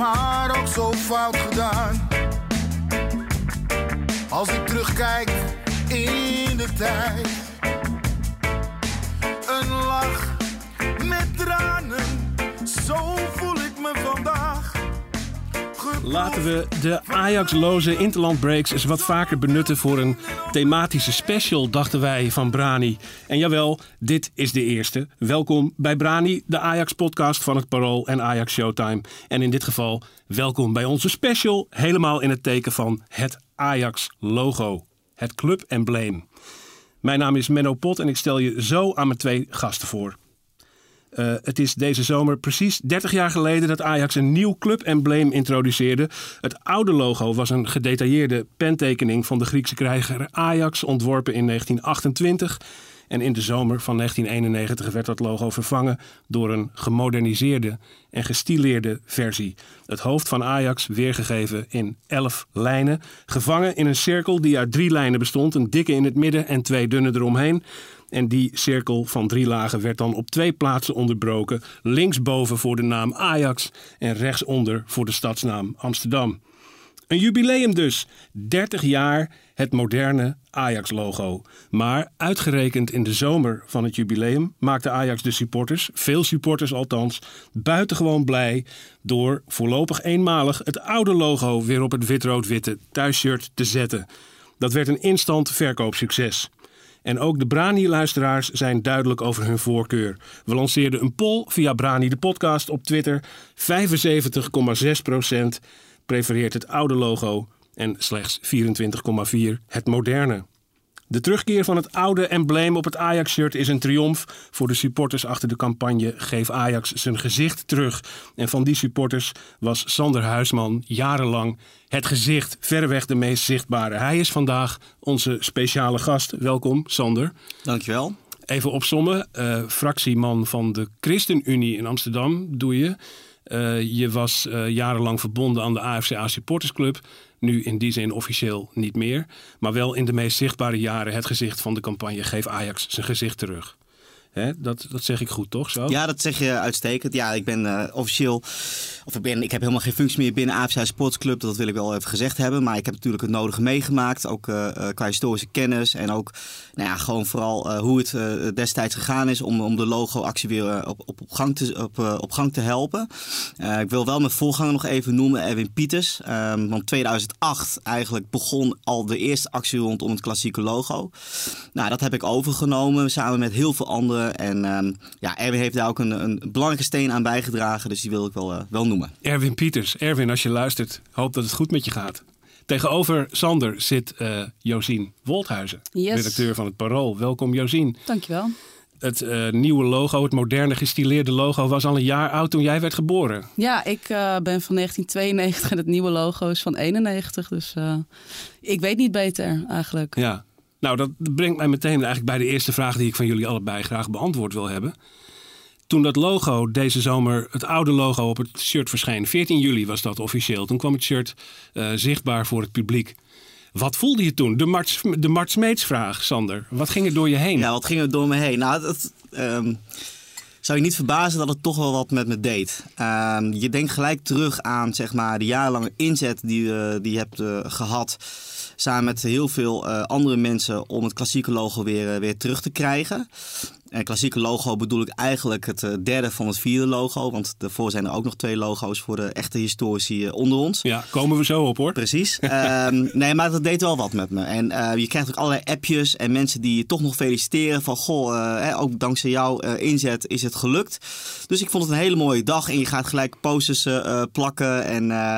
maar ook zo fout gedaan. Als ik terugkijk in de tijd, een lach met tranen, zo voel ik me vandaag. Laten we de Ajax-loze Interland Breaks eens wat vaker benutten voor een thematische special, dachten wij van Brani. En jawel, dit is de eerste. Welkom bij Brani, de Ajax-podcast van het Parool en Ajax Showtime. En in dit geval, welkom bij onze special, helemaal in het teken van het Ajax-logo. Het club-embleem. Mijn naam is Menno Pot en ik stel je zo aan mijn twee gasten voor. Uh, het is deze zomer precies 30 jaar geleden dat Ajax een nieuw clubembleem introduceerde. Het oude logo was een gedetailleerde pentekening van de Griekse krijger Ajax, ontworpen in 1928. En in de zomer van 1991 werd dat logo vervangen door een gemoderniseerde en gestileerde versie. Het hoofd van Ajax weergegeven in 11 lijnen, gevangen in een cirkel die uit drie lijnen bestond, een dikke in het midden en twee dunne eromheen. En die cirkel van drie lagen werd dan op twee plaatsen onderbroken. Linksboven voor de naam Ajax en rechtsonder voor de stadsnaam Amsterdam. Een jubileum dus. 30 jaar het moderne Ajax-logo. Maar uitgerekend in de zomer van het jubileum maakte Ajax de supporters, veel supporters althans, buitengewoon blij door voorlopig eenmalig het oude logo weer op het wit-rood-witte thuisshirt te zetten. Dat werd een instant verkoopsucces. En ook de Brani-luisteraars zijn duidelijk over hun voorkeur. We lanceerden een poll via Brani de podcast op Twitter. 75,6% prefereert het oude logo en slechts 24,4% het moderne. De terugkeer van het oude embleem op het Ajax-shirt is een triomf voor de supporters achter de campagne Geef Ajax zijn gezicht terug. En van die supporters was Sander Huisman jarenlang het gezicht, verreweg de meest zichtbare. Hij is vandaag onze speciale gast. Welkom, Sander. Dankjewel. Even opsommen. Uh, fractieman van de ChristenUnie in Amsterdam doe je. Uh, je was uh, jarenlang verbonden aan de AFCA Supportersclub. Nu in die zin officieel niet meer. Maar wel in de meest zichtbare jaren het gezicht van de campagne Geef Ajax zijn gezicht terug. Hè, dat, dat zeg ik goed, toch? Zo? Ja, dat zeg je uitstekend. Ja, ik ben uh, officieel, of ik, ben, ik heb helemaal geen functie meer binnen AFC Sportsclub. Dat wil ik wel even gezegd hebben. Maar ik heb natuurlijk het nodige meegemaakt. Ook uh, qua historische kennis. En ook nou ja, gewoon vooral hoe het destijds gegaan is om, om de logo-actie weer op, op, op, gang te, op, op gang te helpen. ik wil wel mijn voorganger nog even noemen, Erwin Pieters. Um, want 2008 eigenlijk begon al de eerste actie rondom het klassieke logo. Nou, dat heb ik overgenomen samen met heel veel En um, ja, Erwin heeft daar ook een, een, belangrijke steen aan bijgedragen. Dus die wil ik wel, uh, wel noemen. Erwin Pieters. Erwin, als je luistert, hoop dat het goed met je gaat. Tegenover Sander zit uh, Josien Wolthuizen, yes. redacteur van het Parool. Welkom Josien. Dankjewel. Het uh, nieuwe logo, het moderne gestileerde logo, was al een jaar oud toen jij werd geboren. Ja, ik uh, ben van 1992 en het nieuwe logo is van 91. Dus uh, ik weet niet beter eigenlijk. Ja, nou, dat brengt mij meteen eigenlijk bij de eerste vraag die ik van jullie allebei graag beantwoord wil hebben. Toen dat logo deze zomer, het oude logo op het shirt verscheen, 14 juli was dat officieel. Toen kwam het shirt uh, zichtbaar voor het publiek. Wat voelde je toen? De Mart, de Mart vraag, Sander. Wat ging er door je heen? Ja, wat ging er door me heen? Nou, dat, um, zou je niet verbazen dat het toch wel wat met me deed. Um, je denkt gelijk terug aan zeg maar, de jarenlange inzet die, uh, die je hebt uh, gehad samen met heel veel uh, andere mensen om het klassieke logo weer, uh, weer terug te krijgen. En klassieke logo bedoel ik eigenlijk het eh, derde van het vierde logo. Want daarvoor zijn er ook nog twee logo's voor de echte historici eh, onder ons. Ja, komen we zo op hoor. Precies. Ehm, nee, maar dat deed wel wat met me. En eh, je krijgt ook allerlei appjes en mensen die je toch nog feliciteren. Van goh, eh, hè, ook dankzij jouw eh, inzet is het gelukt. Dus ik vond het een hele mooie dag. En je gaat gelijk posters eh, eh, plakken. En eh,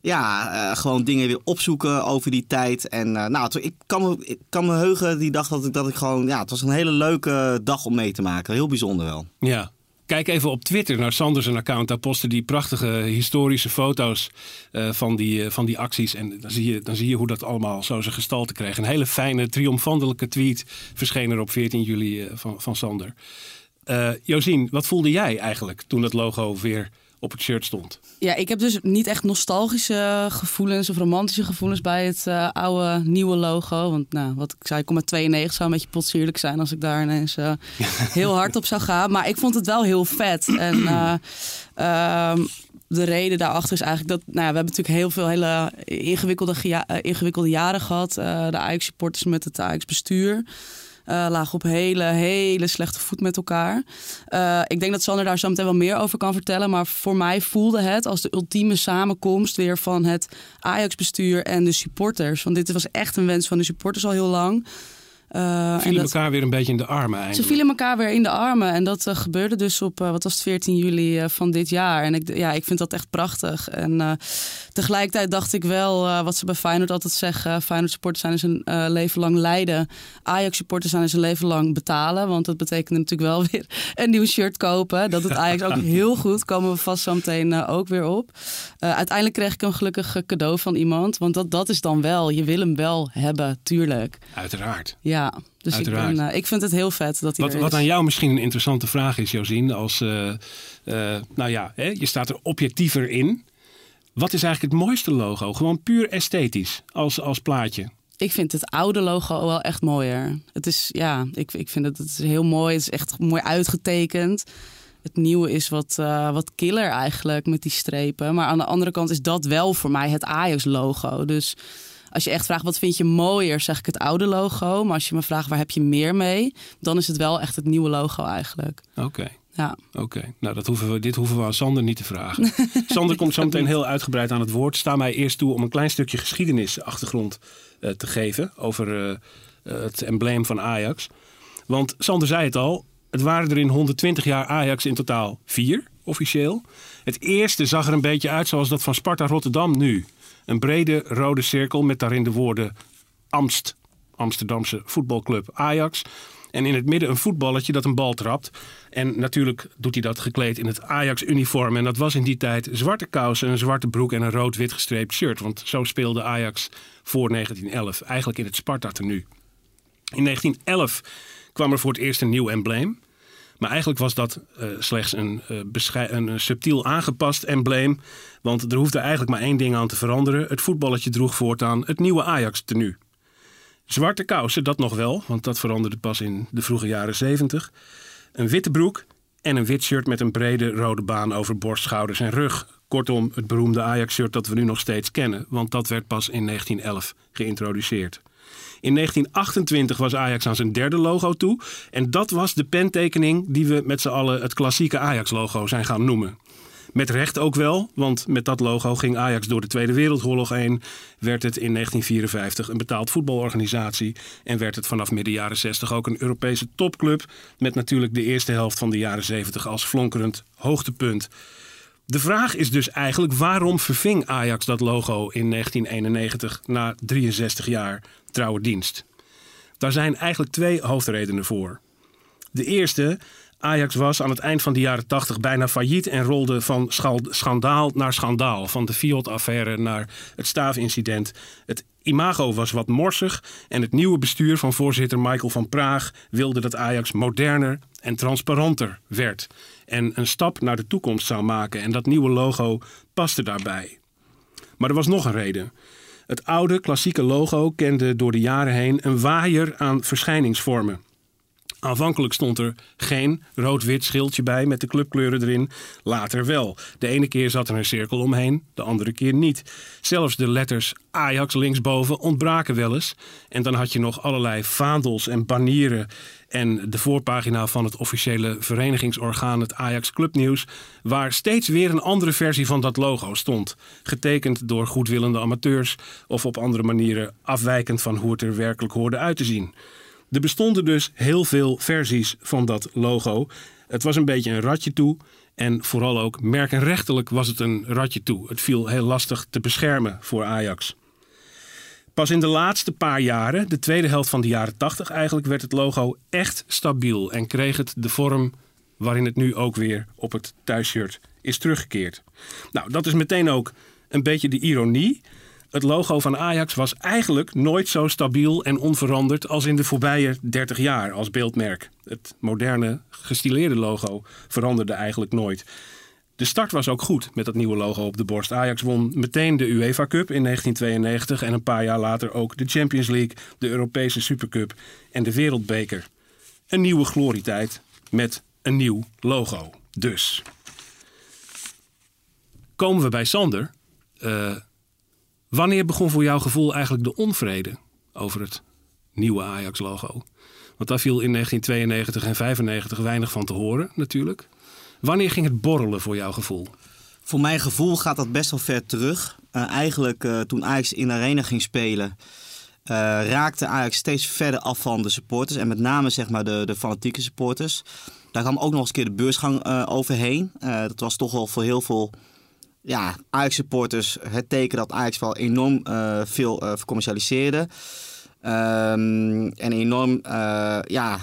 ja, eh, gewoon dingen weer opzoeken over die tijd. En eh, nou, ik kan, me, ik kan me heugen die dag dat ik, dat ik gewoon... Ja, het was een hele leuke dag om mee te maken. Heel bijzonder wel. Ja. Kijk even op Twitter naar Sanders account. Daar posten die prachtige historische foto's eh, van, die, eh, van die acties. En dan zie, je, dan zie je hoe dat allemaal zo zijn gestalte kreeg. Een hele fijne, triomfantelijke tweet verscheen er op 14 juli eh, van, van Sander. Josien, wat voelde jij eigenlijk toen dat logo weer op het shirt stond? Ja, ik heb dus niet echt nostalgische gevoelens of romantische gevoelens bij het eh, oude nieuwe logo. Want nou, wat ik zei, ik kom met 92, zou een beetje potsierlijk zijn als ik daar ineens eh, heel hard op zou gaan. Maar ik vond het wel heel vet. En eh, ehm, de reden daarachter is eigenlijk dat, nou ja, we hebben natuurlijk heel veel hele ingewikkelde, ingewikkelde jaren gehad. Eh, de Ajax-supporters met het Ajax-bestuur. Eh lagen op hele, hele slechte voet met elkaar. Eh, ik denk dat Sander daar zo meteen wel meer over kan vertellen. Maar voor mij voelde het als de ultieme samenkomst weer van het Ajax-bestuur en de supporters. Want dit was echt een wens van de supporters al heel lang. En Vielen dat- elkaar weer een beetje in de armen ze eigenlijk. vielen elkaar weer in de armen. En dat eh, gebeurde dus op, eh, wat was het, 14 juli van dit jaar. En ik, ja, ik vind dat echt prachtig. En tegelijkertijd dacht ik wel, wat ze bij Feyenoord altijd zeggen... Feyenoord supporters zijn dus een eh, leven lang lijden. Ajax supporters zijn dus een leven lang betalen. Want dat betekent natuurlijk wel weer een nieuw shirt kopen. Dat doet Ajax ook heel goed. Komen we vast zo meteen ook weer op. Uiteindelijk kreeg ik een gelukkig cadeau van iemand. Want dat, dat is dan wel, je wil hem wel hebben, tuurlijk. Uiteraard. Ja, dus ik, ben, eh, ik vind het heel vet dat hij Wat, wat aan jou misschien een interessante vraag is, Josien. Als, eh, eh, nou ja, hè, je staat er objectiever in. Wat is eigenlijk het mooiste logo? Gewoon puur esthetisch als, als plaatje. Ik vind het oude logo wel echt mooier. Het is, ja, ik, ik vind het, het is heel mooi. Het is echt mooi uitgetekend. Het nieuwe is wat, wat killer eigenlijk met die strepen. Maar aan de andere kant is dat wel voor mij het Ajax-logo. Dus als je echt vraagt wat vind je mooier, zeg ik het oude logo. Maar als je me vraagt waar heb je meer mee, dan is het wel echt het nieuwe logo eigenlijk. Oké. Ja. Oké, nou dat hoeven we, dit hoeven we aan Sander niet te vragen. Sander komt zo meteen heel uitgebreid aan het woord. Sta mij eerst toe om een klein stukje geschiedenisachtergrond eh, te geven over eh, eh, het embleem van Ajax. Want Sander zei het al, het waren er in 120 jaar Ajax in totaal vier, officieel. Het eerste zag er een beetje uit zoals dat van Sparta Rotterdam nu. Een brede rode cirkel met daarin de woorden Amst, Amsterdamse voetbalclub Ajax. En in het midden een voetballetje dat een bal trapt. En natuurlijk doet hij dat gekleed in het Ajax-uniform. En dat was in die tijd zwarte kousen, een zwarte broek en een rood-wit gestreept shirt. Want zo speelde Ajax voor 1911. Eigenlijk in het Sparta-tenue. In 1911 kwam er voor het eerst een nieuw embleem. Maar eigenlijk was dat eh, slechts een, eh, een eh, subtiel aangepast embleem. Want er hoefde eigenlijk maar één ding aan te veranderen. Het voetballetje droeg voortaan het nieuwe Ajax-tenue. Zwarte kousen, dat nog wel, want dat veranderde pas in de vroege jaren 70. Een witte broek en een wit shirt met een brede rode baan over borst, schouders en rug. Kortom, het beroemde Ajax-shirt dat we nu nog steeds kennen, want dat werd pas in 1911 geïntroduceerd. In 1928 was Ajax aan zijn derde logo toe. En dat was de pentekening die we met z'n allen het klassieke Ajax-logo zijn gaan noemen. Met recht ook wel, want met dat logo ging Ajax door de Tweede Wereldoorlog heen. Werd het in 1954 een betaald voetbalorganisatie. En werd het vanaf midden jaren 60 ook een Europese topclub. Met natuurlijk de eerste helft van de jaren 70 als flonkerend hoogtepunt. De vraag is dus eigenlijk waarom verving Ajax dat logo in 1991 na 63 jaar trouwe dienst? Daar zijn eigenlijk twee hoofdredenen voor. De eerste, Ajax was aan het eind van de jaren 80 bijna failliet en rolde van schandaal naar schandaal. Van de Fiat-affaire naar het staafincident. Het imago was wat morsig en het nieuwe bestuur van voorzitter Michael van Praag wilde dat Ajax moderner en transparanter werd. En een stap naar de toekomst zou maken en dat nieuwe logo paste daarbij. Maar er was nog een reden. Het oude klassieke logo kende door de jaren heen een waaier aan verschijningsvormen. Aanvankelijk stond er geen rood-wit schildje bij met de clubkleuren erin. Later wel. De ene keer zat er een cirkel omheen, de andere keer niet. Zelfs de letters Ajax linksboven ontbraken wel eens. En dan had je nog allerlei vaandels en banieren. En de voorpagina van het officiële verenigingsorgaan, het Ajax Clubnieuws, waar steeds weer een andere versie van dat logo stond. Getekend door goedwillende amateurs of op andere manieren afwijkend van hoe het er werkelijk hoorde uit te zien. Er bestonden dus heel veel versies van dat logo. Het was een beetje een ratje toe. En vooral ook merkenrechtelijk was het een ratje toe. Het viel heel lastig te beschermen voor Ajax. Pas in de laatste paar jaren, de tweede helft van de jaren 80 eigenlijk, werd het logo echt stabiel en kreeg het de vorm waarin het nu ook weer op het thuisshirt is teruggekeerd. Nou, dat is meteen ook een beetje de ironie. Het logo van Ajax was eigenlijk nooit zo stabiel en onveranderd als in de voorbije 30 jaar als beeldmerk. Het moderne, gestileerde logo veranderde eigenlijk nooit. De start was ook goed met dat nieuwe logo op de borst. Ajax won meteen de UEFA Cup in 1992 en een paar jaar later ook de Champions League, de Europese Supercup en de Wereldbeker. Een nieuwe glorietijd met een nieuw logo. Dus komen we bij Sander. Uh, wanneer begon voor jouw gevoel eigenlijk de onvrede over het nieuwe Ajax-logo? Want daar viel in 1992 en 95 weinig van te horen, natuurlijk. Wanneer ging het borrelen voor jouw gevoel? Voor mijn gevoel gaat dat best wel ver terug. Uh, eigenlijk uh, toen Ajax in de arena ging spelen, uh, raakte Ajax steeds verder af van de supporters. En met name zeg maar de, de fanatieke supporters. Daar kwam ook nog eens een keer de beursgang overheen. dat was toch wel voor heel veel ja, Ajax-supporters het teken dat Ajax wel enorm veel vercommercialiseerde. Um, en enorm uh, ja,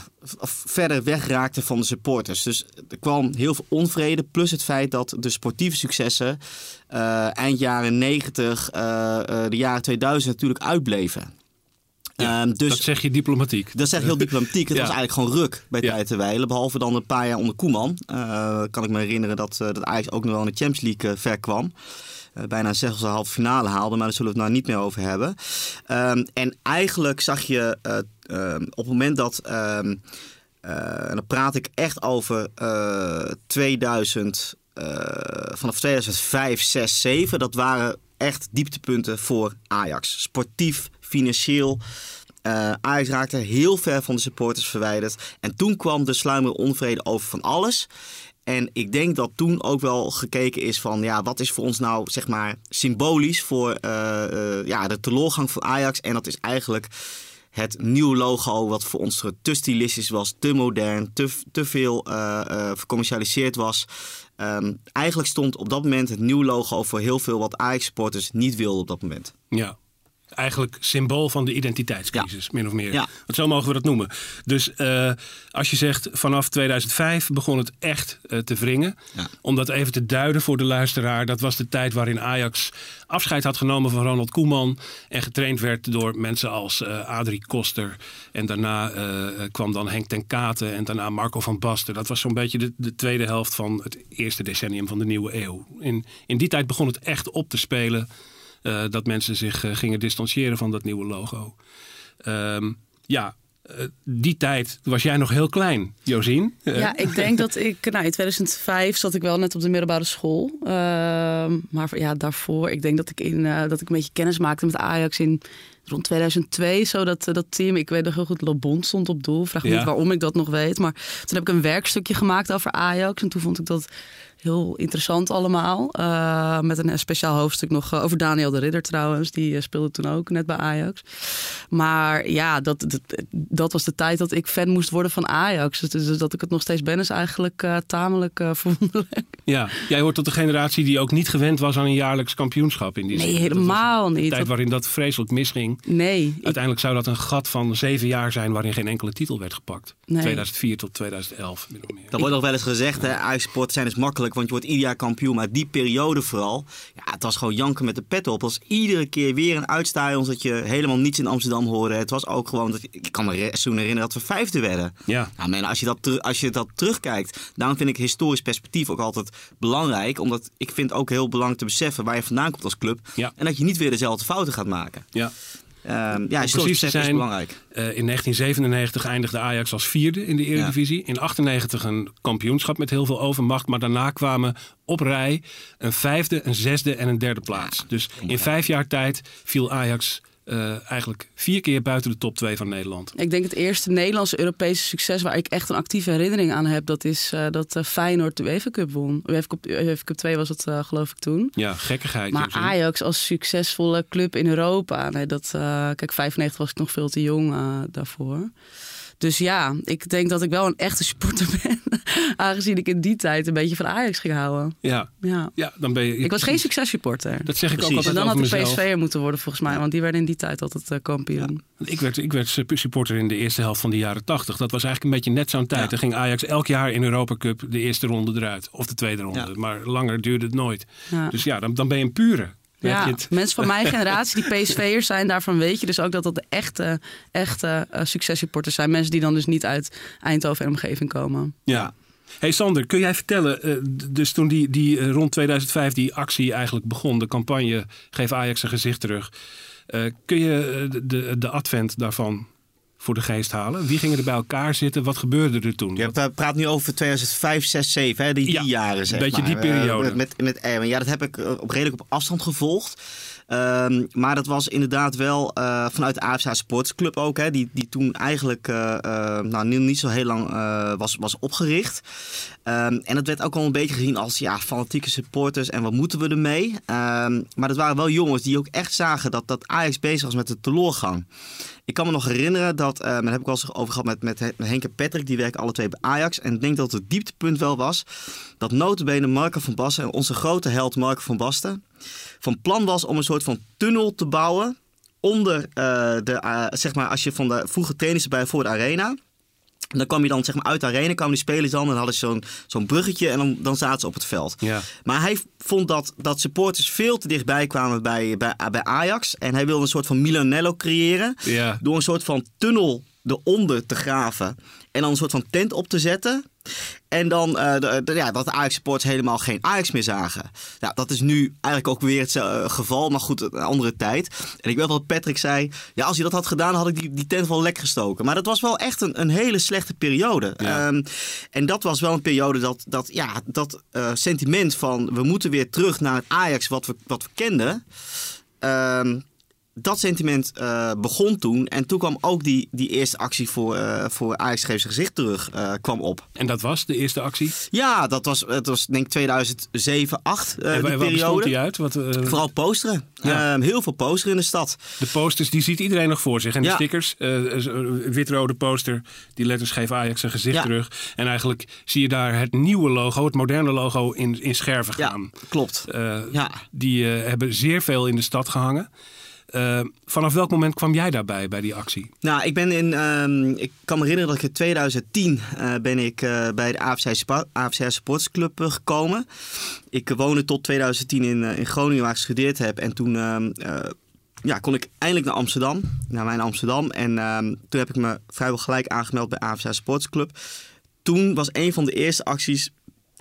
verder wegraakte van de supporters. Dus er kwam heel veel onvrede. Plus het feit dat de sportieve successen uh, eind jaren 90, uh, de jaren 2000 natuurlijk uitbleven. Ja, um, dus, dat zeg je diplomatiek. Dat zeg je heel diplomatiek. Het ja. was eigenlijk gewoon ruk bij ja. wijlen. Behalve dan een paar jaar onder Koeman. kan ik me herinneren dat, dat Ajax ook nog wel in de Champions League ver kwam. Bijna zelfs een halve finale haalde, maar daar zullen we het nou niet meer over hebben. Um, en eigenlijk zag je uh, op het moment dat. Ehm, en dan praat ik echt over 2000, vanaf 2005, 6, 7. Dat waren echt dieptepunten voor Ajax. Sportief, financieel. Uh, Ajax raakte heel ver van de supporters verwijderd. En toen kwam de sluimerende onvrede over van alles. En ik denk dat toen ook wel gekeken is van ja, wat is voor ons nou zeg maar symbolisch voor uh, uh, ja, de teleurgang van Ajax. En dat is eigenlijk het nieuwe logo, wat voor ons te stilistisch was, te modern, te, te veel uh, vercommercialiseerd was. Um, eigenlijk stond op dat moment het nieuwe logo voor heel veel wat Ajax-supporters niet wilden op dat moment. Ja, eigenlijk symbool van de identiteitscrisis, min of meer. Ja. Want zo mogen we dat noemen. Dus uh, als je zegt vanaf 2005 begon het echt uh, te wringen. Ja. Om dat even te duiden voor de luisteraar. Dat was de tijd waarin Ajax afscheid had genomen van Ronald Koeman. En getraind werd door mensen als uh, Adrie Koster. En daarna kwam dan Henk ten Katen. En daarna Marco van Basten. Dat was zo'n beetje de, de, tweede helft van het eerste decennium van de nieuwe eeuw. In, in die tijd begon het echt op te spelen uh, dat mensen zich uh, gingen distancieren van dat nieuwe logo. Um, ja, uh, die tijd was jij nog heel klein, Josien. Ja, ik denk dat ik, nou in 2005 zat ik wel net op de middelbare school. Uh, maar ja, daarvoor, ik denk dat ik, in, uh, dat ik een beetje kennis maakte met Ajax in rond 2002. Zo dat, dat team, ik weet nog heel goed, Lobond stond op doel. Vraag me ja. niet waarom ik dat nog weet. Maar toen heb ik een werkstukje gemaakt over Ajax. En toen vond ik dat heel interessant allemaal. Uh, met een speciaal hoofdstuk nog over Daniel de Ridder trouwens. Die uh, speelde toen ook net bij Ajax. Maar ja, dat, dat, dat, was de tijd dat ik fan moest worden van Ajax. Dus, dus dat ik het nog steeds ben is eigenlijk uh, tamelijk verwonderlijk. Ja, jij hoort tot de generatie die ook niet gewend was aan een jaarlijks kampioenschap in die Nee, zin. helemaal niet. De tijd waarin dat vreselijk misging. Nee. Uiteindelijk zou dat een gat van zeven jaar zijn waarin geen enkele titel werd gepakt. Nee. 2004 tot 2011. Dat wordt nog wel eens gezegd, hè, Ajax-sport zijn is makkelijk, want je wordt ieder jaar kampioen. Maar die periode vooral, ja, het was gewoon janken met de pet op. Het was iedere keer weer een uitstadion dat je helemaal niets in Amsterdam hoorde. Het was ook gewoon, dat, ik kan me zo herinneren dat we vijfde werden. Ja. Nou, man, als, je dat, als je dat terugkijkt, daarom vind ik historisch perspectief ook altijd belangrijk. Omdat ik vind ook heel belangrijk te beseffen waar je vandaan komt als club. Ja. En dat je niet weer dezelfde fouten gaat maken. Ja. Ja, historisch precies besef is belangrijk. Eh, in 1997 eindigde Ajax als vierde in de Eredivisie. In 98 een kampioenschap met heel veel overmacht. Maar daarna kwamen op rij een vijfde, een zesde en een derde plaats. Dus in vijf jaar tijd viel Ajax eh, eigenlijk vier keer buiten de top 2 van Nederland. Ik denk het eerste Nederlandse Europese succes waar ik echt een actieve herinnering aan heb, dat is eh, dat eh, Feyenoord de UEFA Cup won. UEFA Cup, UEFA Cup 2 was het eh, geloof ik toen. Ja, gekkigheid. Maar. Ajax als succesvolle club in Europa, nee, dat, kijk, 95 was ik nog veel te jong daarvoor. Dus ja, ik denk dat ik wel een echte supporter ben. Aangezien ik in die tijd een beetje van Ajax ging houden. Ja, Ja. ja, dan ben je... Ik was geen successupporter. Dat zeg ik Precies. ook En altijd dan had ik. PSV'er moeten worden volgens mij. Want die werden in die tijd altijd eh, kampioen. Ik werd, ik werd supporter in de eerste helft van de jaren 80. Dat was eigenlijk een beetje net zo'n tijd. Dan ging Ajax elk jaar in Europa Cup de eerste ronde eruit. Of de tweede ronde. Ja. Maar langer duurde het nooit. Ja. Dus ja, dan, dan ben je een pure. Ja, mensen van mijn generatie die PSV'ers zijn, daarvan weet je dus ook dat dat de echte, echte eh, successupporters zijn. Mensen die dan dus niet uit Eindhoven en omgeving komen. Ja. Hey Sander, kun jij vertellen, eh, dus toen die, die eh, rond 2005 die actie eigenlijk begon, de campagne Geef Ajax een gezicht terug. kun je de, de, de advent daarvan voor de geest halen? Wie gingen er bij elkaar zitten? Wat gebeurde er toen? Je praat praat nu over 2005, 6, 7, hè? Die, die Ja, jaren zeg een beetje maar. die Eh, periode. met, met. Ja, dat heb ik eh, op redelijk op afstand gevolgd. Ehm, maar dat was inderdaad wel eh, vanuit de AFC Sportsclub ook, hè, die, die toen eigenlijk nou, niet, niet zo heel lang was, was opgericht. Ehm, en dat werd ook al een beetje gezien als ja, fanatieke supporters en wat moeten we ermee? Ehm, maar dat waren wel jongens die ook echt zagen dat, dat Ajax bezig was met de teloorgang. Ik kan me nog herinneren dat, eh daar heb ik wel eens over gehad met, met Henk en Patrick, die werken alle twee bij Ajax. En ik denk dat het dieptepunt wel was dat notabene Marco van Basten, onze grote held Marco van Basten, van plan was om een soort van tunnel te bouwen onder eh, de, eh, zeg maar, als je van de vroege trainers bij voor de arena. En dan kwam je dan zeg maar uit de arena, kwamen die spelers dan en hadden ze zo'n zo'n bruggetje en dan, dan zaten ze op het veld. Ja. Maar hij vond dat, dat supporters veel te dichtbij kwamen bij, bij, bij Ajax. En hij wilde een soort van Milanello creëren. Ja. Door een soort van tunnel eronder te graven. En dan een soort van tent op te zetten. En dan eh, de, de- ja, dat de Ajax supporters helemaal geen Ajax meer zagen. Ja, dat is nu eigenlijk ook weer het eh, geval. Maar goed, een andere tijd. En ik weet wat Patrick zei. Ja, als hij dat had gedaan, had ik die, die tent wel lek gestoken. Maar dat was wel echt een, een hele slechte periode. Ja. Ehm, en dat was wel een periode dat dat, ja, dat eh, sentiment van we moeten weer terug naar het Ajax wat we, wat we kenden. Ehm, dat sentiment eh, begon toen. En toen kwam ook die, die eerste actie voor, eh, voor Ajax geeft zijn gezicht terug eh, kwam op. En dat was de eerste actie? Ja, dat was, het was denk ik 2007, 8 eh en die waar periode. die uit? Wat, Vooral posteren. Ja. Ehm, heel veel posteren in de stad. de posters, die ziet iedereen nog voor zich. En de Ja. stickers, een wit-rode poster, die letters geven Ajax een gezicht Ja. terug. En eigenlijk zie je daar het nieuwe logo, het moderne logo, in, in scherven Ja, gaan. klopt. Ja. Die hebben zeer veel in de stad gehangen. Eh, vanaf welk moment kwam jij daarbij, bij die actie? Nou, ik ben in. ehm, ik kan me herinneren dat ik in 2010 eh, ben ik eh, bij de AFC, AFC Sportsclub gekomen. Ik woonde tot 2010 in, in Groningen, waar ik gestudeerd heb. En toen ehm, eh, ja, kon ik eindelijk naar Amsterdam, naar mijn Amsterdam. En ehm, toen heb ik me vrijwel gelijk aangemeld bij AFC Sportsclub. Toen was een van de eerste acties.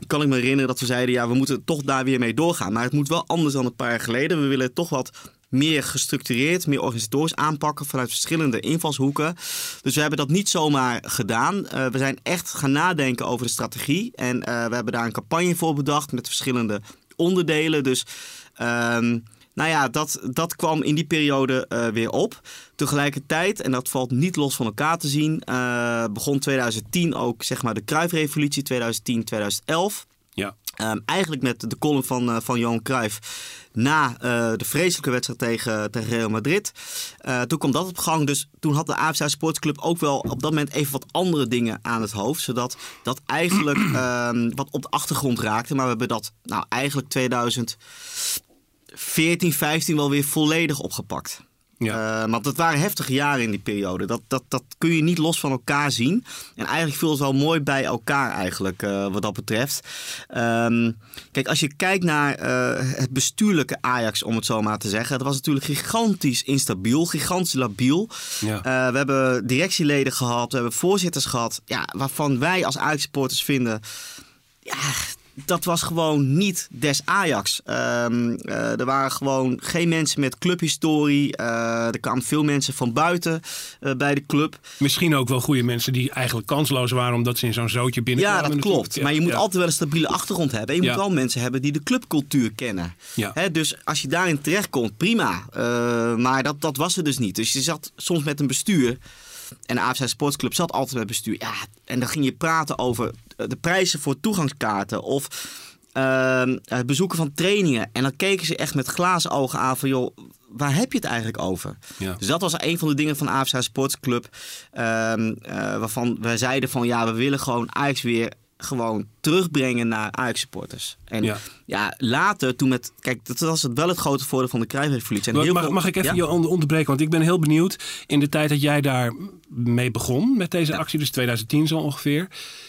Kan ik me herinneren dat we zeiden: ja, we moeten toch daar weer mee doorgaan. Maar het moet wel anders dan een paar jaar geleden. We willen toch wat meer gestructureerd, meer organisatorisch aanpakken vanuit verschillende invalshoeken. Dus we hebben dat niet zomaar gedaan. Eh, we zijn echt gaan nadenken over de strategie. En eh, we hebben daar een campagne voor bedacht met verschillende onderdelen. Dus ehm, nou ja, dat, dat kwam in die periode eh, weer op. Tegelijkertijd, en dat valt niet los van elkaar te zien, begon 2010 ook zeg maar de Cruijff-revolutie, 2010, 2011. Ja. Ehm, eigenlijk met de column van, eh, van Johan Cruijff na eh, de vreselijke wedstrijd tegen, tegen Real Madrid. Eh, toen kwam dat op gang. Dus toen had de AFC Sportsclub ook wel op dat moment even wat andere dingen aan het hoofd. Zodat dat eigenlijk ehm, wat op de achtergrond raakte. Maar we hebben dat nou eigenlijk 2014, 15 wel weer volledig opgepakt. Ja. Eh, want dat waren heftige jaren in die periode. Dat, dat, dat kun je niet los van elkaar zien. En eigenlijk viel het wel mooi bij elkaar eigenlijk, eh, wat dat betreft. Ehm, kijk, als je kijkt naar eh, het bestuurlijke Ajax, om het zo maar te zeggen. Dat was natuurlijk gigantisch instabiel, gigantisch labiel. Ja. We hebben directieleden gehad, we hebben voorzitters gehad. Ja, waarvan wij als Ajax-supporters vinden... Ja, dat was gewoon niet des Ajax. Ehm, eh, er waren gewoon geen mensen met clubhistorie. Eh, er kwamen veel mensen van buiten eh, bij de club. Misschien ook wel goede mensen die eigenlijk kansloos waren omdat ze in zo'n zootje binnenkwamen. Ja, dat klopt. Maar je moet ja. altijd wel een stabiele achtergrond hebben. En je Ja. moet wel mensen hebben die de clubcultuur kennen. Ja. Hè, dus als je daarin terechtkomt, prima. Maar dat, dat was er dus niet. Dus je zat soms met een bestuur. En de AFC Sportsclub zat altijd met bestuur. Ja, en dan ging je praten over de prijzen voor toegangskaarten. Of ehm, het bezoeken van trainingen. En dan keken ze echt met glazen ogen aan van... joh, waar heb je het eigenlijk over? Ja. Dus dat was een van de dingen van de AFC Sportsclub. eh, waarvan wij zeiden van ja, we willen gewoon Ajax weer gewoon terugbrengen naar Ajax supporters. En Ja. ja. later toen met... Kijk, dat was het wel het grote voordeel van de heel Mag, mag ik even Ja? je onder- onderbreken? Want ik ben heel benieuwd. In de tijd dat jij daar mee begon met deze actie, dus 2010 zo ongeveer.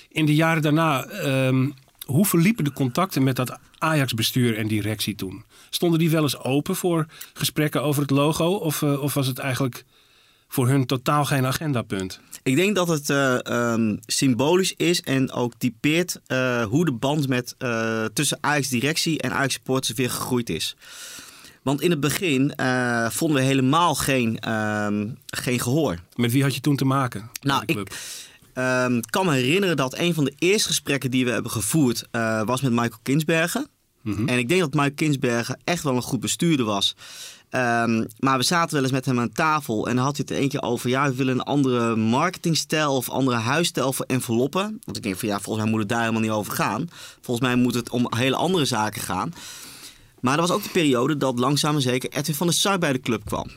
In de jaren daarna, ehm, hoe verliepen de contacten met dat Ajax-bestuur en directie toen? Stonden die wel eens open voor gesprekken over het logo? Of, eh, of was het eigenlijk voor hun totaal geen agendapunt? Ik denk dat het eh, ehm, symbolisch is en ook typeert eh, hoe de band met, eh, tussen Ajax-directie en Ajax-supporters weer gegroeid is. Want in het begin vonden we helemaal geen, ehm, geen gehoor. Met wie had je toen te maken? Nou, ik ehm, kan me herinneren dat een van de eerste gesprekken die we hebben gevoerd was met Michael Kinsbergen. Mhm. En ik denk dat Michael Kinsbergen echt wel een goed bestuurder was. Ehm, maar we zaten wel eens met hem aan tafel en had hij het een keer over... ja, we willen een andere marketingstijl of andere huisstijl voor enveloppen. Want ik denk van ja, volgens mij moet het daar helemaal niet over gaan. Volgens mij moet het om hele andere zaken gaan. Maar er was ook de periode dat langzaam en zeker Edwin van der Sar bij de club kwam.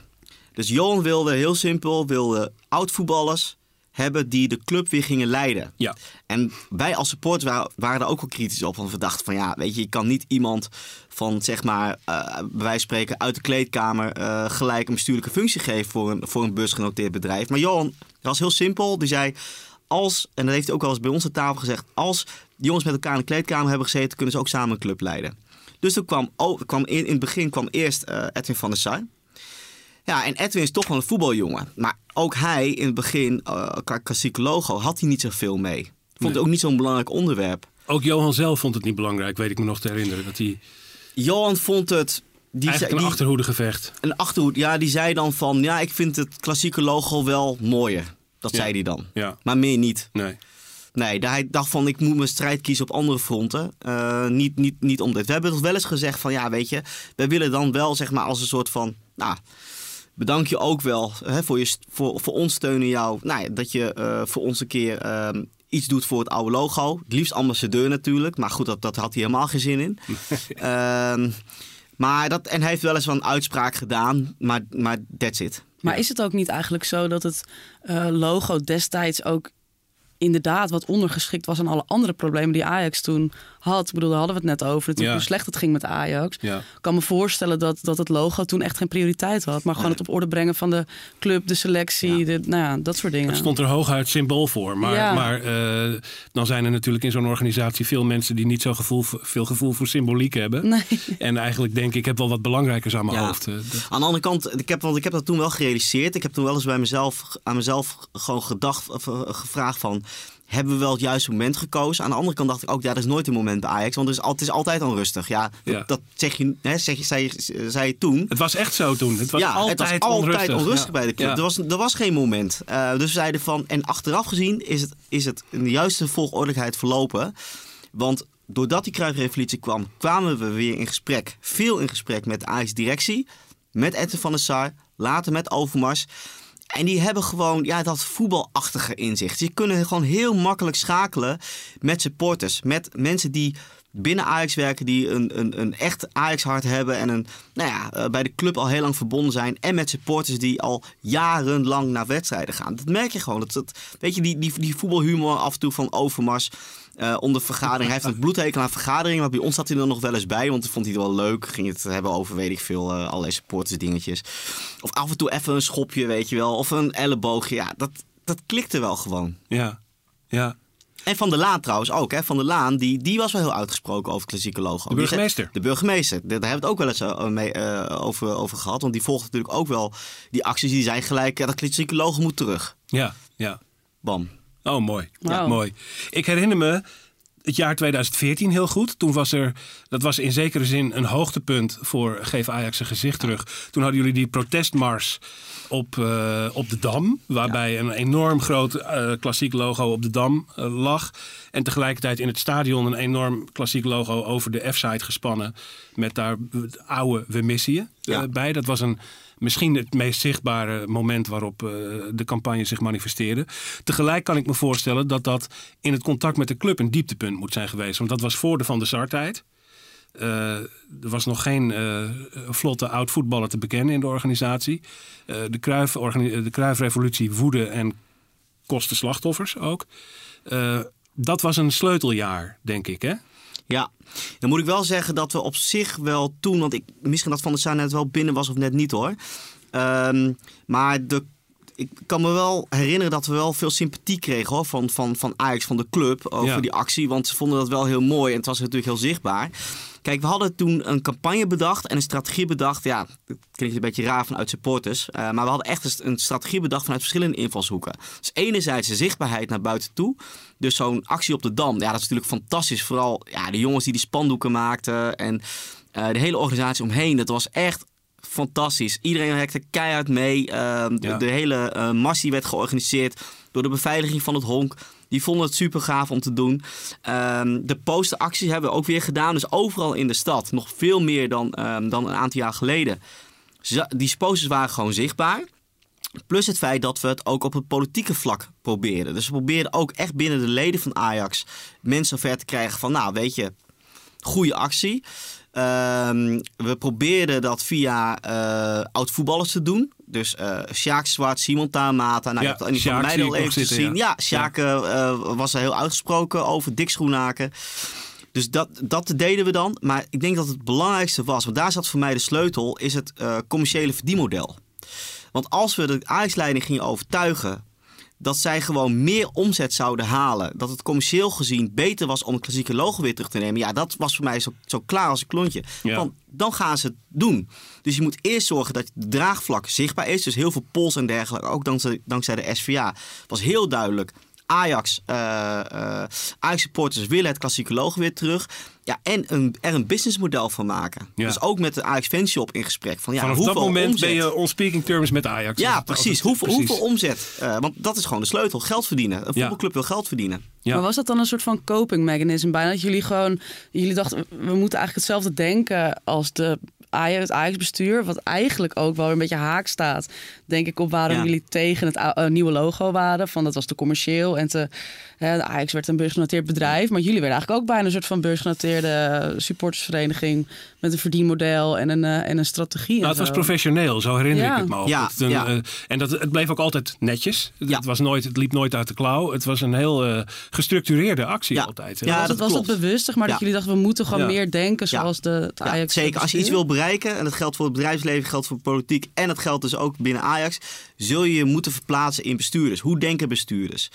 Dus Johan wilde heel simpel, wilde oud-voetballers hebben die de club weer gingen leiden. Ja. En wij als supporters waren, waren daar ook wel kritisch op. Want we dachten van ja, weet je, je kan niet iemand van zeg maar, eh, bij wijze van spreken uit de kleedkamer eh, gelijk een bestuurlijke functie geven voor een, voor een beursgenoteerd bedrijf. Maar Johan was heel simpel. Die zei, als, en dat heeft hij ook wel eens bij ons aan tafel gezegd, als jongens met elkaar in de kleedkamer hebben gezeten, kunnen ze ook samen een club leiden. Dus toen kwam, oh, kwam in, in het begin kwam eerst eh, Edwin van der Sar. Ja, en Edwin is toch wel een voetbaljongen. Maar ook hij in het begin, qua klassieke logo, had hij niet zoveel mee. Vond Nee. het ook niet zo'n belangrijk onderwerp. Ook Johan zelf vond het niet belangrijk, weet ik me nog te herinneren. Dat hij Johan vond het... Die eigenlijk zei- een achterhoedegevecht. een achterhoed. Ja, die zei dan van... Ja, ik vind het klassieke logo wel mooier. Dat Ja. zei hij dan. Ja, Maar meer niet. nee. Nee, daar hij dacht van ik moet mijn strijd kiezen op andere fronten. Eh, niet, niet, niet om dit. We hebben toch wel eens gezegd van ja, weet je, wij willen dan wel zeg maar als een soort van, nou, bedank je ook wel hè, voor, je, voor, voor ons steunen jou. Nou ja, dat je eh, voor ons een keer ehm, iets doet voor het oude logo. Het liefst ambassadeur natuurlijk, maar goed, dat, dat had hij helemaal geen zin in. Ehm, maar dat, en hij heeft wel eens wel een uitspraak gedaan, maar, maar that's it. Maar is het ook niet eigenlijk zo dat het eh, logo destijds ook inderdaad wat ondergeschikt was aan alle andere problemen die Ajax toen had? Ik bedoel, daar hadden we het net over. Natuurlijk Ja. hoe slecht het ging met Ajax. Ja. Ik kan me voorstellen dat, dat het logo toen echt geen prioriteit had. Maar gewoon het op orde brengen van de club, de selectie, de, nou ja, dat soort dingen. Het stond er hooguit symbool voor. Maar, Ja. maar eh, dan zijn er natuurlijk in zo'n organisatie veel mensen die niet zo gevoel, voor- veel gevoel voor symboliek hebben. Nee. En eigenlijk denken, ik heb wel wat belangrijkers aan mijn Ja. hoofd. Eh, dat- Aan de andere kant, ik heb, want ik heb dat toen wel gerealiseerd. Ik heb toen wel eens bij mezelf, aan mezelf gewoon gedacht, of, eh, gevraagd van... Hebben we wel het juiste moment gekozen? Aan de andere kant dacht ik ook, ja, dat is nooit een moment bij Ajax. Want het is, al- het is altijd onrustig. Ja, dat, Ja. dat zeg je, hè, zeg je, zei, zei je toen. Het was echt zo toen. Het was ja, altijd, het was altijd onrustig, onrustig, Ja. bij de club. Er, was, er was geen moment. Eh, dus we zeiden van, en achteraf gezien is het, is het in de juiste volgordelijkheid verlopen. Want doordat die Cruijff-revolutie kwam, kwamen we weer in gesprek. Veel in gesprek met de Ajax-directie. Met Edwin van der Sar. Later met Overmars. En die hebben gewoon ja, dat voetbalachtige inzicht. Die kunnen gewoon heel makkelijk schakelen met supporters. Met mensen die binnen Ajax werken, die een, een, een echt Ajax-hart hebben. En een, nou ja, eh, bij de club al heel lang verbonden zijn. En met supporters die al jarenlang naar wedstrijden gaan. Dat merk je gewoon. Dat, dat, weet je, die, die, die voetbalhumor af en toe van Overmars. Eh, onder vergadering. Hij heeft een bloedhekel aan vergaderingen. Maar bij ons zat hij er nog wel eens bij. Want vond hij het wel leuk. Ging het hebben over, weet ik veel, eh allerlei supporters dingetjes. Of af en toe even een schopje, weet je wel. Of een elleboogje. Ja, dat, dat klikte wel gewoon. Ja, ja. En Van der Laan trouwens ook. Hè. Van der Laan, die, die was wel heel uitgesproken over klassieke logo. De burgemeester. De burgemeester. Daar hebben we het ook wel eens eh, mee, over, over gehad. Want die volgt natuurlijk ook wel die acties. Die zijn gelijk, ja, dat klassieke logo moet terug. Ja, ja. Bam. Oh, mooi. Ja, mooi. Ik herinner me het jaar 2014 heel goed. Toen was er, dat was in zekere zin een hoogtepunt voor Geef Ajax een gezicht terug. Toen hadden jullie die protestmars op, uh, op de Dam. Waarbij een enorm groot uh, klassiek logo op de Dam uh, lag. En tegelijkertijd in het stadion een enorm klassiek logo over de F-site gespannen. Met daar oude We missen je ja. bij. Dat was een misschien het meest zichtbare moment waarop uh, de campagne zich manifesteerde. Tegelijk kan ik me voorstellen dat dat in het contact met de club een dieptepunt moet zijn geweest. Want dat was voor de Van der Sar-tijd. Uh, er was nog geen uh, vlotte oud-voetballer te bekennen in de organisatie. de, de Cruijff-revolutie woedde en kostte slachtoffers ook. dat was een sleuteljaar, denk ik, hè? Ja, dan moet ik wel zeggen dat we op zich wel toen, want ik, misschien dat Van der Sar net wel binnen was of net niet hoor. Um, maar de, ik kan me wel herinneren dat we wel veel sympathie kregen hoor, van, van, van Ajax, van de club, over die actie. Want ze vonden dat wel heel mooi en het was natuurlijk heel zichtbaar. Kijk, we hadden toen een campagne bedacht en een strategie bedacht. Ja, dat klinkt een beetje raar vanuit supporters. Uh, maar we hadden echt een strategie bedacht vanuit verschillende invalshoeken. Dus enerzijds de zichtbaarheid naar buiten toe. Dus zo'n actie op de Dam, ja, dat is natuurlijk fantastisch. Vooral ja, de jongens die die spandoeken maakten en uh, de hele organisatie omheen. Dat was echt fantastisch. Iedereen werkte keihard mee. Uh, de, de, hele uh, massie werd georganiseerd door de beveiliging van het honk. Die vonden het super gaaf om te doen. Um, de posteracties hebben we ook weer gedaan. Dus overal in de stad. Nog veel meer dan, um, dan een aantal jaar geleden. Die posters waren gewoon zichtbaar. Plus het feit dat we het ook op het politieke vlak probeerden. Dus we probeerden ook echt binnen de leden van Ajax mensen ver te krijgen van, nou weet je, goede actie. Um, we probeerden dat via uh, oud-voetballers te doen. Dus uh, Sjaak Zwart, Simon Taamata. Nou, ja, je hebt van mij al even gezien. Ja, ja Sjaak ja. Uh, was er heel uitgesproken over. Dick Schoenaken. Dus dat, dat deden we dan. Maar ik denk dat het belangrijkste was, want daar zat voor mij de sleutel, is het commerciële verdienmodel. Want als we de Ajax-leiding gingen overtuigen dat zij gewoon meer omzet zouden halen. Dat het commercieel gezien beter was om het klassieke logo weer terug te nemen. Ja, dat was voor mij zo, zo klaar als een klontje. Ja. Want dan gaan ze het doen. Dus je moet eerst zorgen dat het draagvlak zichtbaar is. Dus heel veel pols en dergelijke. Ook dankzij, dankzij de SVA. was heel duidelijk. Ajax, uh, uh, Ajax supporters willen het klassieke logo weer terug. Ja, en een, er een businessmodel van maken. Ja. Dus ook met de Ajax Fanshop in gesprek. Van, ja, Vanaf hoeveel dat moment omzet... ben je on speaking terms met Ajax. Ja, precies. Hoeveel, precies. hoeveel omzet? Uh, want dat is gewoon de sleutel. Geld verdienen. Een voetbalclub ja. wil geld verdienen. Ja. Maar was dat dan een soort van coping mechanism bijna? Dat jullie gewoon, jullie dachten, we moeten eigenlijk hetzelfde denken als de Ajax, het Ajax-bestuur, wat eigenlijk ook wel een beetje haak staat, denk ik, op waarom ja. jullie tegen het uh, nieuwe logo waren. Van dat was te commercieel en te, hè, de Ajax werd een beursgenoteerd bedrijf, maar jullie werden eigenlijk ook bijna een soort van beursgenoteerde supportersvereniging met een verdienmodel en een, uh, en een strategie. Nou, het was professioneel, zo herinner ja. ik het me ook. Ja, het een, ja. uh, en dat, het bleef ook altijd netjes. Het, het, was nooit, het liep nooit uit de klauw. Het was een heel uh, gestructureerde actie altijd. Ja, was, dat, was het bewust, zeg maar dat jullie dachten we moeten gewoon meer denken zoals de het Ajax. zeker, als je iets wil bereiken en dat geldt voor het bedrijfsleven, geldt voor politiek en dat geldt dus ook binnen Ajax, zul je je moeten verplaatsen in bestuurders. Hoe denken bestuurders?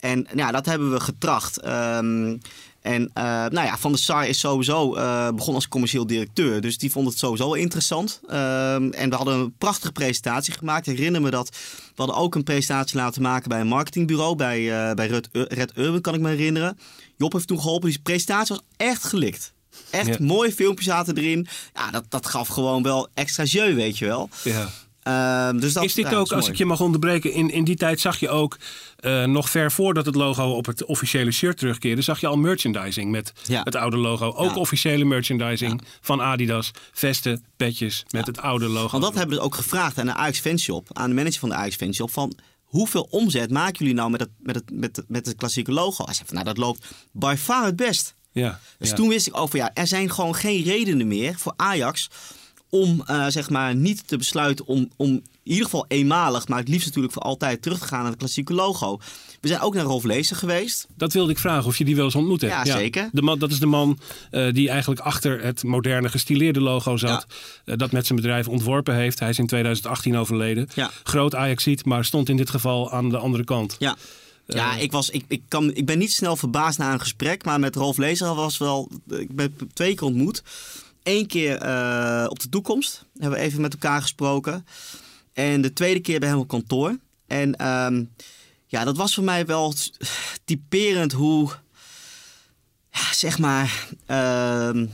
En ja, dat hebben we getracht. Um, en uh, nou ja, Van der Sar is sowieso uh, begon als commercieel directeur. Dus die vond het sowieso interessant. Uh, en we hadden een prachtige presentatie gemaakt. Ik herinner me dat we hadden ook een presentatie laten maken bij een marketingbureau. Bij, uh, bij Red, Red Urban kan ik me herinneren. Job heeft toen geholpen. Die presentatie was echt gelikt. Echt ja. mooie filmpjes zaten erin. Ja, dat, dat gaf gewoon wel extra jeu, weet je wel. Ja. Uh, dus dat, is dit ja, ook, is als mooi. ik je mag onderbreken, in, in die tijd zag je ook, uh, nog ver voordat het logo op het officiële shirt terugkeerde, zag je al merchandising met ja. het oude logo. Ook ja. officiële merchandising van Adidas, vesten, petjes met het oude logo. Want dat hebben we ook gevraagd aan de Ajax Fanshop, aan de manager van de Ajax Fanshop, van hoeveel omzet maken jullie nou met het, met het, met het, met het klassieke logo? Hij zei van, nou dat loopt by far het best. Ja, dus ja. toen wist ik over, ja, er zijn gewoon geen redenen meer voor Ajax om uh, zeg maar niet te besluiten om, om in ieder geval eenmalig, maar het liefst natuurlijk voor altijd terug te gaan naar het klassieke logo. We zijn ook naar Rolf Lezer geweest. Dat wilde ik vragen of je die wel eens ontmoet hebt. Ja, ja. zeker. De man, dat is de man uh, die eigenlijk achter het moderne gestileerde logo zat. Ja. Uh, dat met zijn bedrijf ontworpen heeft. Hij is in 2018 overleden. Ja. Groot Ajaxiet, maar stond in dit geval aan de andere kant. Ja. Ja, ik, was, ik, ik, kan, ik ben niet snel verbaasd na een gesprek, maar met Rolf Lezer was wel. Ik ben twee keer ontmoet. Eén keer uh, op de toekomst hebben we even met elkaar gesproken. En de tweede keer bij hem op kantoor. En um, ja, dat was voor mij wel typerend hoe. zeg maar, ehm,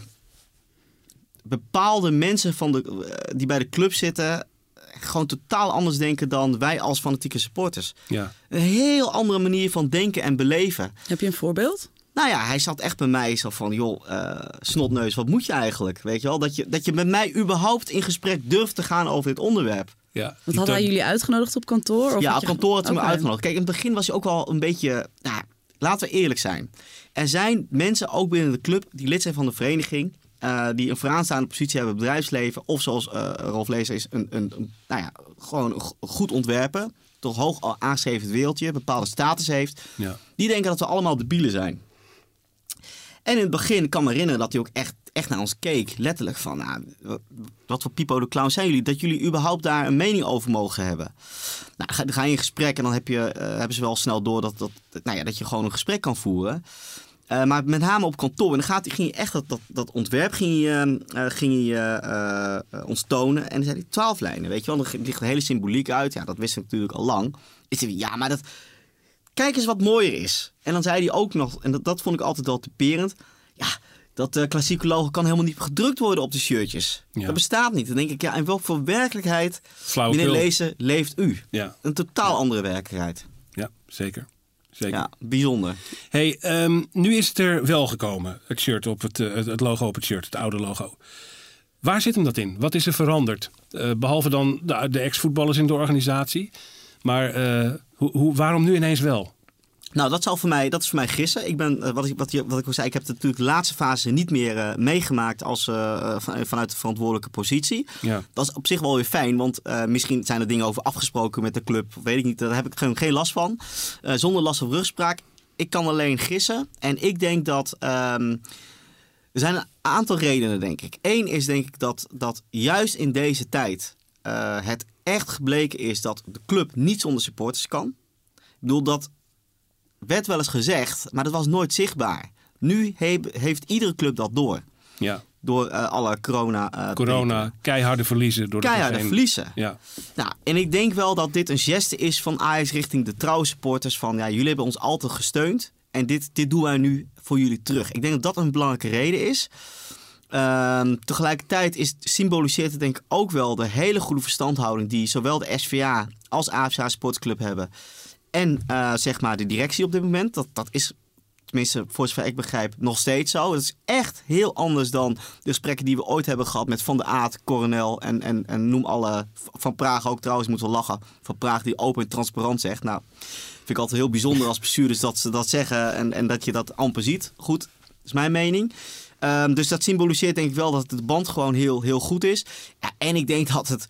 bepaalde mensen van de, eh, die bij de club zitten gewoon totaal anders denken dan wij als fanatieke supporters. Ja. Een heel andere manier van denken en beleven. Heb je een voorbeeld? Nou ja, hij zat echt bij mij zo van, joh, eh, snotneus, wat moet je eigenlijk? Weet je wel, dat je, dat je met mij überhaupt in gesprek durft te gaan over dit onderwerp. ja. Want Die had hij jullie uitgenodigd op kantoor? Of ja, op je- kantoor had hij me uitgenodigd. Kijk, in het begin was hij ook wel een beetje, nou, laten we eerlijk zijn. Er zijn mensen, ook binnen de club, die lid zijn van de vereniging... eh, die een vooraanstaande positie hebben in het bedrijfsleven... of zoals eh Rolf Lezer is, een, een, een, nou ja, gewoon een goed ontwerper... toch hoog aangeschreven wereldje, bepaalde status heeft... Ja. Die denken dat we allemaal debielen zijn. En in het begin ik kan me herinneren dat hij ook echt, echt naar ons keek. Letterlijk van, nou, wat- voor Pipo de Clown zijn jullie? Dat jullie überhaupt daar een mening over mogen hebben. Nou, ga- dan ga je in gesprek en dan heb je, eh, hebben ze wel snel door dat, dat, nou ja, dat je gewoon een gesprek kan voeren. Eh, maar met name op kantoor. En dan gaat, ging je echt dat, dat, dat ontwerp ging je, eh, ging je, eh, eh, ons tonen. En dan zei hij twaalf lijnen, weet je wel. Dan ligt de hele symboliek uit. Ja, dat wist ik natuurlijk al lang. Ik zei, ja, maar dat, kijk eens wat mooier is. En dan zei hij ook nog, en dat, dat vond ik altijd wel typerend. Ja, dat klassieke logo kan helemaal niet gedrukt worden op de shirtjes. Ja. Dat bestaat niet. Dan denk ik, ja, in welke voor werkelijkheid, Flauwekul. meneer Lezen, leeft u? Ja, Een totaal andere werkelijkheid. ja zeker. Zeker. Ja, bijzonder. Hey, ehm, nu is het er wel gekomen, het shirt op het, eh, het, het logo op het shirt, het oude logo. Waar zit hem dat in? Wat is er veranderd? Eh, behalve dan de, de ex-voetballers in de organisatie. Maar eh, hoe, hoe, waarom nu ineens wel? Nou, dat, zal voor mij, dat is voor mij gissen. Ik ben, eh, wat, ik, wat, wat ik al zei, ik heb natuurlijk de laatste fase niet meer eh, meegemaakt als, eh, van- vanuit de verantwoordelijke positie. Ja. Dat is op zich wel weer fijn, want misschien zijn er dingen over afgesproken met de club. Weet ik niet, daar heb ik gewoon geen last van. Zonder last van rugspraak. Ik kan alleen gissen. En ik denk dat. ehm, er zijn een aantal redenen, denk ik. Eén is denk ik dat, dat juist in deze tijd het echt gebleken is dat de club niet zonder supporters kan. Ik bedoel, dat werd wel eens gezegd, maar dat was nooit zichtbaar. Nu he- heeft iedere club dat door. Ja, Door eh, alle corona. eh, corona, keiharde verliezen door de Keiharde verliezen. Ja, Nou, en ik denk wel dat dit een geste is van Ajax richting de trouwe supporters. Van ja, jullie hebben ons altijd gesteund. En dit, dit doen wij nu voor jullie terug. Ik denk dat dat een belangrijke reden is. Ehm, tegelijkertijd is, symboliseert het denk ik ook wel de hele goede verstandhouding die zowel de SVA als AFSA Sportsclub hebben. En eh, zeg maar de directie op dit moment. Dat, dat is tenminste voor zover ik begrijp nog steeds zo. Het is echt heel anders dan de gesprekken die we ooit hebben gehad met Van der Aat, Coronel en, en, en noem alle. Van Praag ook trouwens, moet wel lachen. Van Praag die open en transparant zegt. Nou, vind ik altijd heel bijzonder als bestuurders dat ze dat zeggen en, en dat je dat amper ziet. Goed, is mijn mening. Ehm, dus dat symboliseert denk ik wel dat de band gewoon heel, heel goed is. En ik denk dat het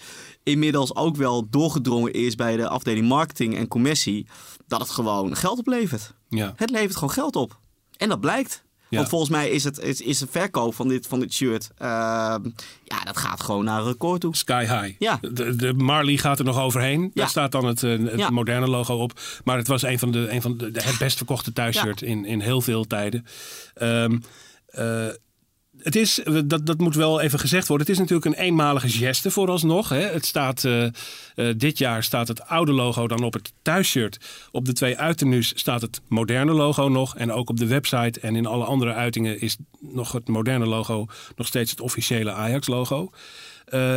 inmiddels ook wel doorgedrongen is bij de afdeling marketing en commercie. Dat het gewoon geld oplevert. ja. Het levert gewoon geld op. En dat blijkt. Ja. Want volgens mij is, het, is, is de verkoop van dit, van dit shirt... ehm, ja, dat gaat gewoon naar een record toe. Sky High. Ja. De, de Marley gaat er nog overheen. Daar Ja. staat dan het, eh, het Ja. moderne logo op. Maar het was een van de, een van de, de- het best verkochte thuisshirt in, in heel veel tijden. Ehm, eh, het is, dat, dat moet wel even gezegd worden. Het is natuurlijk een eenmalige geste vooralsnog. Hè. Het staat, eh, eh, dit jaar staat het oude logo dan op het thuisshirt. Op de twee uiternu's staat het moderne logo nog. En ook op de website en in alle andere uitingen is nog het moderne logo nog steeds het officiële Ajax-logo. Eh,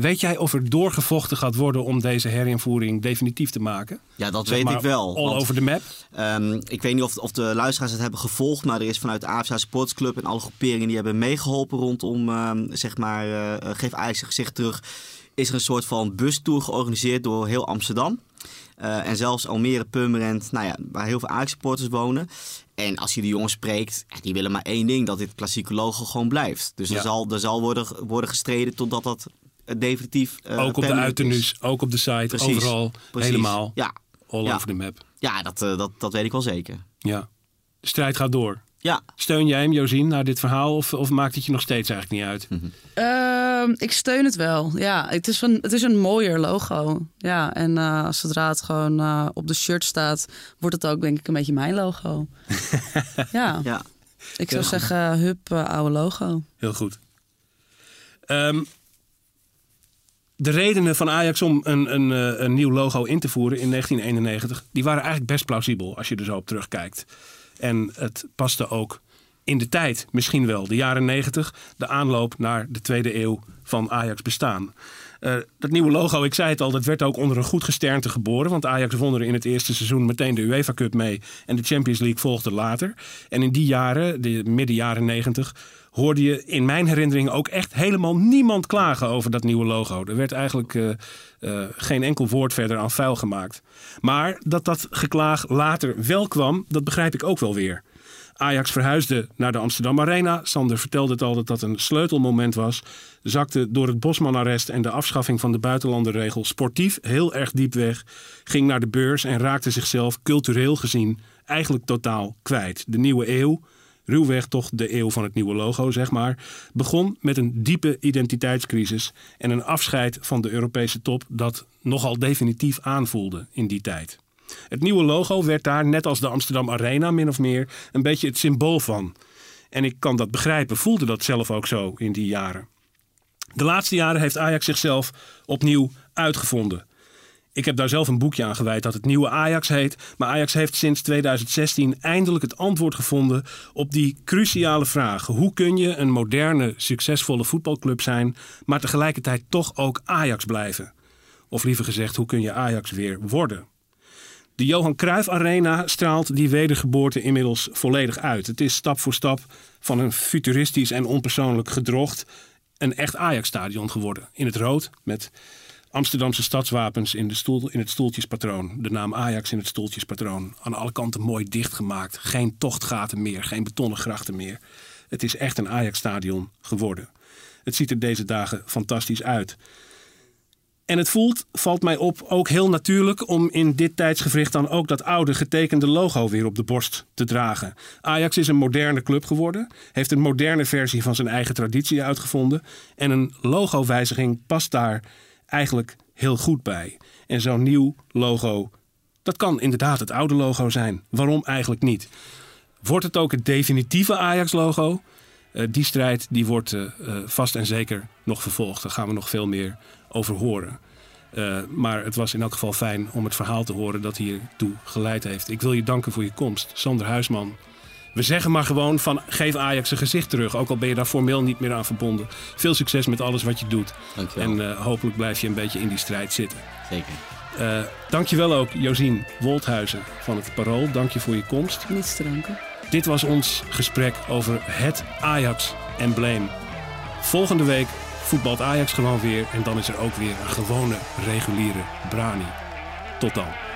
weet jij of er doorgevochten gaat worden om deze herinvoering definitief te maken? Ja, dat Zeg weet ik wel. All want- over the map? Ehm, ik weet niet of, of de luisteraars het hebben gevolgd, maar er is vanuit de AFSA Sportsclub en alle groeperingen die hebben meegeholpen rondom, ehm, zeg maar, eh, geef Ajax zijn gezicht terug, is er een soort van bustour georganiseerd door heel Amsterdam. Eh, en zelfs Almere, Purmerend, nou ja, waar heel veel Ajax-supporters wonen. En als je die jongens spreekt, die willen maar één ding, dat dit klassieke logo gewoon blijft. Dus Ja. er zal, er zal worden, worden gestreden totdat dat eh, definitief eh, ook op de uiternu's, ook op de site, Precies. overal, Precies. helemaal. Ja, All Ja. over the map. ja dat, eh, dat, dat weet ik wel zeker. Ja. De strijd gaat door. Ja, Steun jij hem, Josien, naar dit verhaal? Of, of maakt het je nog steeds eigenlijk niet uit? Ehm, ik steun het wel. Ja, het is een, het is een mooier logo. Ja, en eh, zodra het gewoon eh, op de shirt staat, wordt het ook denk ik een beetje mijn logo. ja, ja. ik zou zeggen, hup, eh, oude logo. Heel goed. Ehm, de redenen van Ajax om een, een, eh, een nieuw logo in te voeren in 1991... die waren eigenlijk best plausibel als je er zo op terugkijkt. En het paste ook in de tijd misschien wel, de jaren 90, de aanloop naar de tweede eeuw van Ajax bestaan. Uh, dat nieuwe logo, ik zei het al, dat werd ook onder een goed gesternte geboren. Want Ajax won er in het eerste seizoen meteen de UEFA Cup mee. En de Champions League volgde later. En in die jaren, de midden jaren 90, hoorde je in mijn herinnering ook echt helemaal niemand klagen over dat nieuwe logo. Er werd eigenlijk uh, uh, geen enkel woord verder aan vuil gemaakt. Maar dat dat geklaag later wel kwam, dat begrijp ik ook wel weer. Ajax verhuisde naar de Amsterdam Arena. Sander vertelde het al dat dat een sleutelmoment was. Zakte door het Bosman-arrest en de afschaffing van de buitenlandenregel sportief heel erg diep weg. Ging naar de beurs en raakte zichzelf cultureel gezien eigenlijk totaal kwijt. De nieuwe eeuw, ruwweg toch de eeuw van het nieuwe logo, zeg maar, begon met een diepe identiteitscrisis en een afscheid van de Europese top dat nogal definitief aanvoelde in die tijd. Het nieuwe logo werd daar, net als de Amsterdam Arena, min of meer, een beetje het symbool van. En ik kan dat begrijpen, voelde dat zelf ook zo in die jaren. De laatste jaren heeft Ajax zichzelf opnieuw uitgevonden. Ik heb daar zelf een boekje aan gewijd dat het nieuwe Ajax heet. Maar Ajax heeft sinds 2016 eindelijk het antwoord gevonden op die cruciale vraag. Hoe kun je een moderne, succesvolle voetbalclub zijn, maar tegelijkertijd toch ook Ajax blijven? Of liever gezegd, hoe kun je Ajax weer worden? De Johan Cruijff Arena straalt die wedergeboorte inmiddels volledig uit. Het is stap voor stap van een futuristisch en onpersoonlijk gedrocht een echt Ajax-stadion geworden. In het rood met Amsterdamse stadswapens in, de stoel, in het stoeltjespatroon. De naam Ajax in het stoeltjespatroon. Aan alle kanten mooi dichtgemaakt. Geen tochtgaten meer, geen betonnen grachten meer. Het is echt een Ajax-stadion geworden. Het ziet er deze dagen fantastisch uit. En het voelt, valt mij op, ook heel natuurlijk om in dit tijdsgevricht dan ook dat oude getekende logo weer op de borst te dragen. Ajax is een moderne club geworden, heeft een moderne versie van zijn eigen traditie uitgevonden en een logowijziging past daar eigenlijk heel goed bij. En zo'n nieuw logo, dat kan inderdaad het oude logo zijn. Waarom eigenlijk niet? Wordt het ook het definitieve Ajax-logo? Uh, die strijd die wordt uh, vast en zeker nog vervolgd. Daar gaan we nog veel meer over horen. Maar het was in elk geval fijn om het verhaal te horen dat hiertoe geleid heeft. Ik wil je danken voor je komst, Sander Huisman. We zeggen maar gewoon van geef Ajax een gezicht terug. Ook al ben je daar formeel niet meer aan verbonden. Veel succes met alles wat je doet. Dankjewel. En uh, hopelijk blijf je een beetje in die strijd zitten. Zeker. Uh, dankjewel ook Josien Wolthuizen van het Parool. Dank je voor je komst. Niets te danken. Dit was ons gesprek over het Ajax-embleem. Volgende week voetbalt Ajax gewoon weer. En dan is er ook weer een gewone, reguliere Brani. Tot dan.